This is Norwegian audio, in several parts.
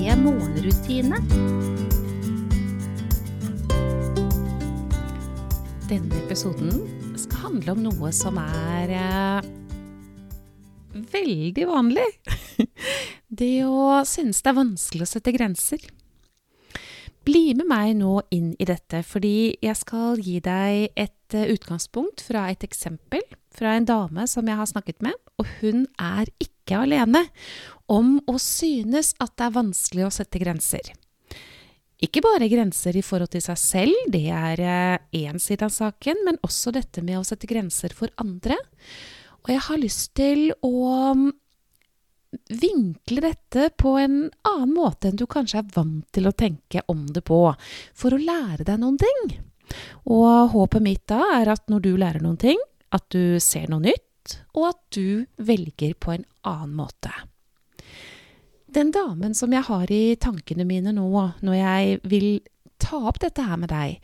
morgenrutine. Denne episoden skal handle om noe som er eh, veldig vanlig. Det å synes det er vanskelig å sette grenser. Bli med meg nå inn i dette, fordi jeg skal gi deg et uh, utgangspunkt fra et eksempel fra en dame som jeg har snakket med, og hun er ikke alene om å synes at det er vanskelig å sette grenser. Ikke bare grenser i forhold til seg selv, det er én uh, side av saken, men også dette med å sette grenser for andre. Og jeg har lyst til å vinkle dette på en annen måte enn du kanskje er vant til å tenke om det på, for å lære deg noen ting. Og håpet mitt da er at når du lærer noen ting, at du ser noe nytt, og at du velger på en annen måte. Den damen som jeg har i tankene mine nå, når jeg vil ta opp dette her med deg,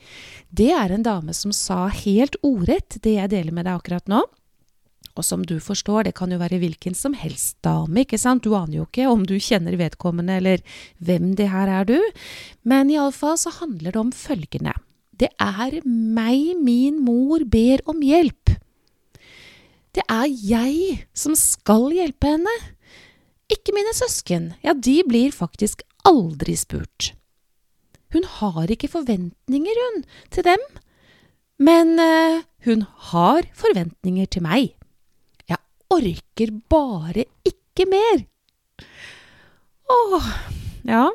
det er en dame som sa helt ordrett det jeg deler med deg akkurat nå. Og som du forstår, det kan jo være hvilken som helst dame, ikke sant, du aner jo ikke om du kjenner vedkommende eller hvem det her er du, men iallfall så handler det om følgende. Det er meg min mor ber om hjelp. Det er jeg som skal hjelpe henne. Ikke mine søsken, ja, de blir faktisk aldri spurt. Hun har ikke forventninger, hun, til dem, men uh, hun har forventninger til meg Jeg orker bare ikke mer. Åh, ja.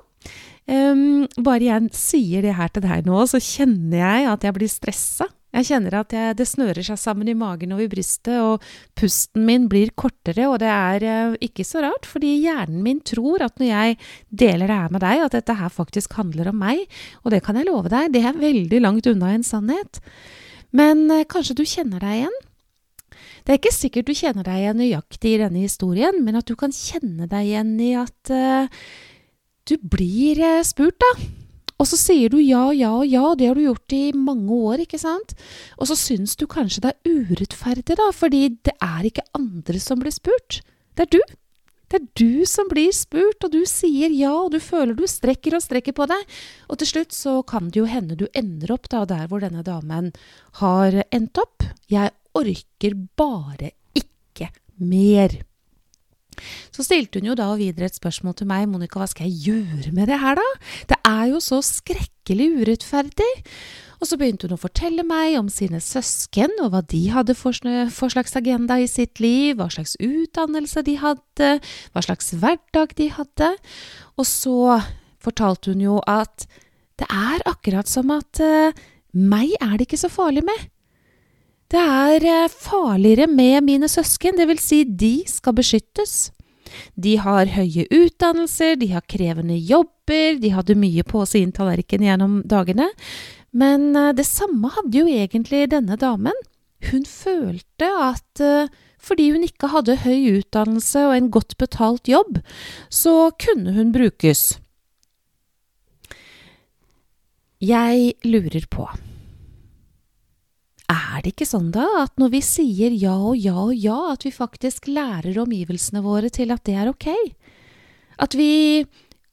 Um, bare jeg sier det her til deg nå, så kjenner jeg at jeg blir stressa. Jeg kjenner at jeg, det snører seg sammen i magen og i brystet, og pusten min blir kortere, og det er uh, ikke så rart, fordi hjernen min tror at når jeg deler det her med deg, at dette her faktisk handler om meg, og det kan jeg love deg, det er veldig langt unna en sannhet. Men uh, kanskje du kjenner deg igjen? Det er ikke sikkert du kjenner deg igjen nøyaktig i denne historien, men at du kan kjenne deg igjen i at uh, du blir uh, spurt, da. Og så sier du ja, ja og ja, det har du gjort i mange år, ikke sant? Og så syns du kanskje det er urettferdig, da, fordi det er ikke andre som blir spurt. Det er du. Det er du som blir spurt, og du sier ja, og du føler du strekker og strekker på deg. Og til slutt så kan det jo hende du ender opp da der hvor denne damen har endt opp. Jeg orker bare ikke mer. Så stilte hun jo da videre et spørsmål til meg, Monica, hva skal jeg gjøre med det her, da? Det er jo så skrekkelig urettferdig. Og så begynte hun å fortelle meg om sine søsken, og hva de hadde for, for slags agenda i sitt liv, hva slags utdannelse de hadde, hva slags hverdag de hadde. Og så fortalte hun jo at det er akkurat som at uh, meg er det ikke så farlig med. Det er eh, farligere med mine søsken, vil si de skal beskyttes. De har høye utdannelser, de har krevende jobber, de hadde mye på sin tallerken gjennom dagene. Men eh, det samme hadde jo egentlig denne damen. Hun følte at eh, fordi hun ikke hadde høy utdannelse og en godt betalt jobb, så kunne hun brukes. Jeg lurer på er det ikke sånn da at når vi sier ja og ja og ja, at vi faktisk lærer omgivelsene våre til at det er ok? At vi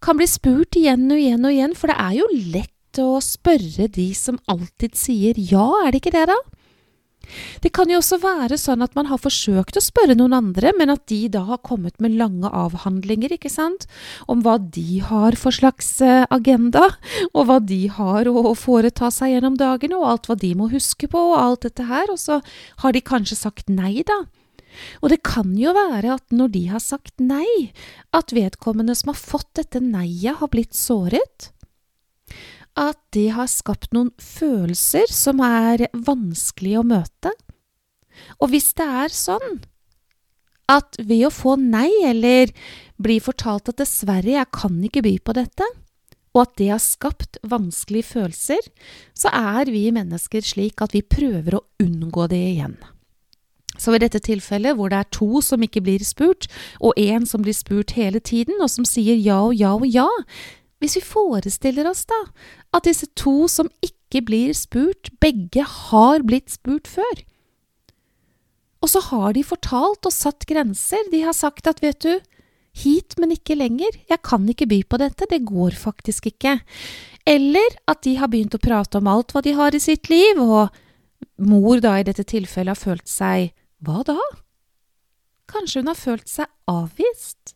kan bli spurt igjen og igjen og igjen, for det er jo lett å spørre de som alltid sier ja, er det ikke det da? Det kan jo også være sånn at man har forsøkt å spørre noen andre, men at de da har kommet med lange avhandlinger, ikke sant, om hva de har for slags eh, agenda, og hva de har å foreta seg gjennom dagene, og alt hva de må huske på, og alt dette her, og så har de kanskje sagt nei, da. Og det kan jo være at når de har sagt nei, at vedkommende som har fått dette nei-et, har blitt såret at det har skapt noen følelser som er vanskelig å møte. Og hvis det er sånn at ved å få nei eller bli fortalt at dessverre, jeg kan ikke by på dette, og at det har skapt vanskelige følelser, så er vi mennesker slik at vi prøver å unngå det igjen. Så i dette tilfellet, hvor det er to som ikke blir spurt, og én som blir spurt hele tiden, og som sier ja og ja og ja, hvis vi forestiller oss da at disse to som ikke blir spurt, begge har blitt spurt før, og så har de fortalt og satt grenser, de har sagt at vet du, hit, men ikke lenger, jeg kan ikke by på dette, det går faktisk ikke. Eller at de har begynt å prate om alt hva de har i sitt liv, og mor da i dette tilfellet har følt seg hva da? Kanskje hun har følt seg avvist?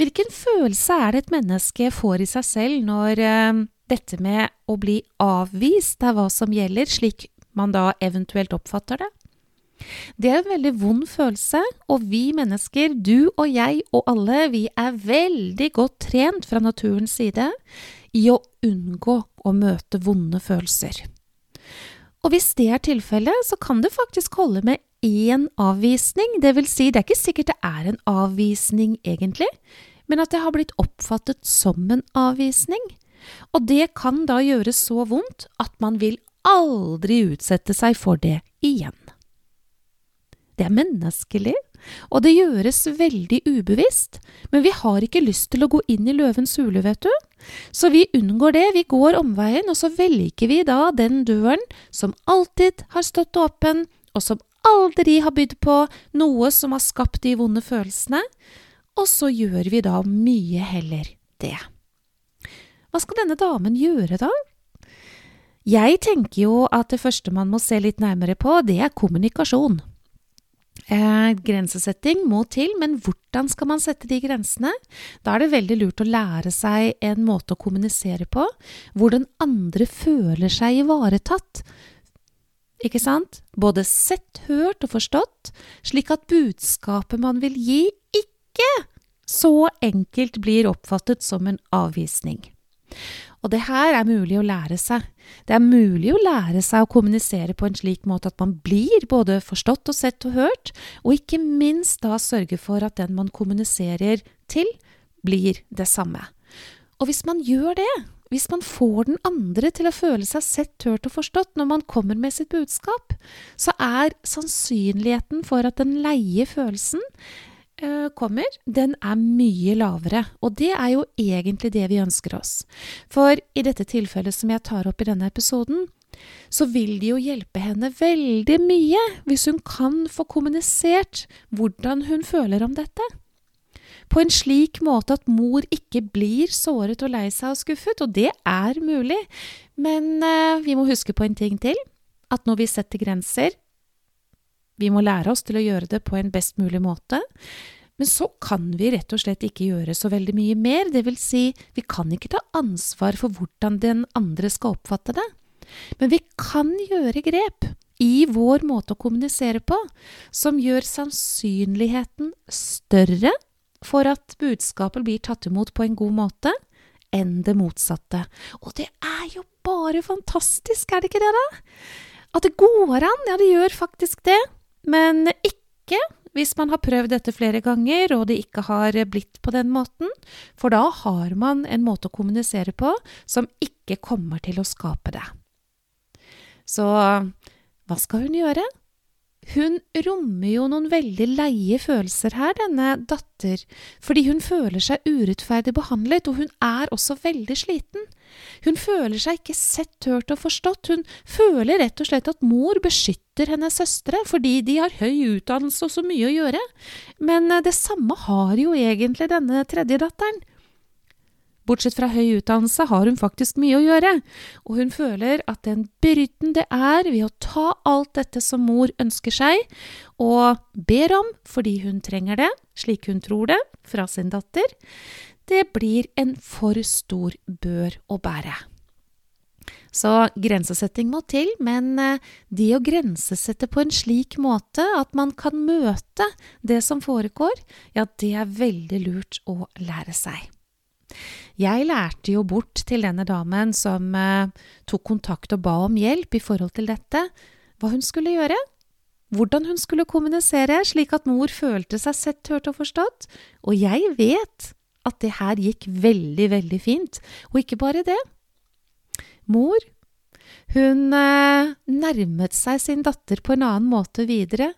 Hvilken følelse er det et menneske får i seg selv når uh, dette med å bli avvist er hva som gjelder, slik man da eventuelt oppfatter det? Det er en veldig vond følelse, og vi mennesker, du og jeg og alle, vi er veldig godt trent fra naturens side i å unngå å møte vonde følelser. Og hvis det er tilfellet, så kan det faktisk holde med én avvisning, det vil si, det er ikke sikkert det er en avvisning egentlig, men at det har blitt oppfattet som en avvisning. Og det kan da gjøres så vondt at man vil aldri utsette seg for det igjen. Det er menneskelig, og det gjøres veldig ubevisst, men vi har ikke lyst til å gå inn i løvens hule, vet du. Så vi unngår det, vi går omveien, og så velger vi da den døren som alltid har stått åpen, og som aldri har bydd på noe som har skapt de vonde følelsene, og så gjør vi da mye heller det. Hva skal denne damen gjøre da? Jeg tenker jo at det første man må se litt nærmere på, det er kommunikasjon. Eh, grensesetting må til, men hvordan skal man sette de grensene? Da er det veldig lurt å lære seg en måte å kommunisere på, hvor den andre føler seg ivaretatt. Ikke sant? Både sett, hørt og forstått, slik at budskapet man vil gi, ikke så enkelt blir oppfattet som en avvisning. Og det her er mulig å lære seg. Det er mulig å lære seg å kommunisere på en slik måte at man blir både forstått og sett og hørt, og ikke minst da sørge for at den man kommuniserer til, blir det samme. Og hvis man gjør det, hvis man får den andre til å føle seg sett, hørt og forstått når man kommer med sitt budskap, så er sannsynligheten for at den leie følelsen Eh, kommer, den er mye lavere. Og det er jo egentlig det vi ønsker oss. For i dette tilfellet som jeg tar opp i denne episoden, så vil det jo hjelpe henne veldig mye hvis hun kan få kommunisert hvordan hun føler om dette. På en slik måte at mor ikke blir såret og lei seg og skuffet, og det er mulig. Men eh, vi må huske på en ting til, at når vi setter grenser, vi må lære oss til å gjøre det på en best mulig måte. Men så kan vi rett og slett ikke gjøre så veldig mye mer, det vil si, vi kan ikke ta ansvar for hvordan den andre skal oppfatte det. Men vi kan gjøre grep i vår måte å kommunisere på som gjør sannsynligheten større for at budskapet blir tatt imot på en god måte, enn det motsatte. Og det er jo bare fantastisk, er det ikke det, da? At det går an, ja, det gjør faktisk det men ikke hvis man har prøvd dette flere ganger og det ikke har blitt på den måten, for da har man en måte å kommunisere på som ikke kommer til å skape det. Så hva skal hun gjøre? Hun rommer jo noen veldig leie følelser her, denne datter, fordi hun føler seg urettferdig behandlet, og hun er også veldig sliten. Hun føler seg ikke sett, hørt og forstått, hun føler rett og slett at mor beskytter hennes søstre fordi de har høy utdannelse og så mye å gjøre, men eh, det samme har jo egentlig denne tredje datteren. Bortsett fra høy utdannelse har hun faktisk mye å gjøre, og hun føler at den byrden det er ved å ta alt dette som mor ønsker seg, og ber om fordi hun trenger det, slik hun tror det, fra sin datter, det blir en for stor bør å bære. Så grensesetting må til, men eh, det å grensesette på en slik måte at man kan møte det som foregår, ja, det er veldig lurt å lære seg. Jeg lærte jo bort til denne damen som eh, tok kontakt og ba om hjelp i forhold til dette, hva hun skulle gjøre, hvordan hun skulle kommunisere slik at mor følte seg sett, hørt og forstått, og jeg vet at det her gikk veldig, veldig fint. Og ikke bare det. Mor, hun eh, nærmet seg sin datter på en annen måte videre.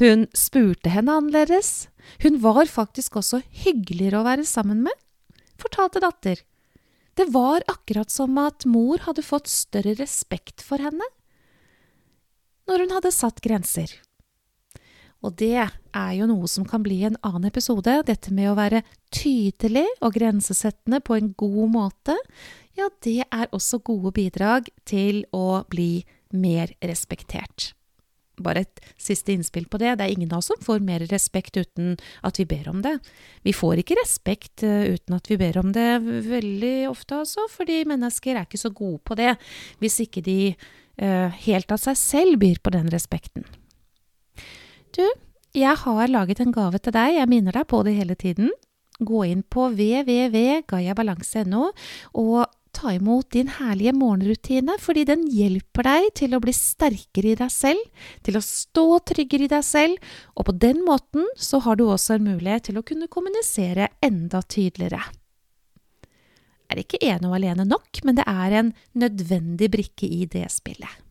Hun spurte henne annerledes. Hun var faktisk også hyggeligere å være sammen med, fortalte datter. Det var akkurat som at mor hadde fått større respekt for henne når hun hadde satt grenser. Og det er jo noe som kan bli en annen episode, dette med å være tydelig og grensesettende på en god måte. Ja, det er også gode bidrag til å bli mer respektert. Bare et siste innspill på det. Det er ingen av oss som får mer respekt uten at vi ber om det. Vi får ikke respekt eh, uten at vi ber om det veldig ofte, altså, fordi mennesker er ikke så gode på det hvis ikke de uh, helt av seg selv byr på den respekten. Du, jeg har laget en gave til deg, jeg minner deg på det hele tiden. Gå inn på www.gayabalanse.no og ta imot din herlige morgenrutine, fordi den hjelper deg til å bli sterkere i deg selv, til å stå tryggere i deg selv, og på den måten så har du også en mulighet til å kunne kommunisere enda tydeligere. Er ikke ene og alene nok, men det er en nødvendig brikke i det spillet.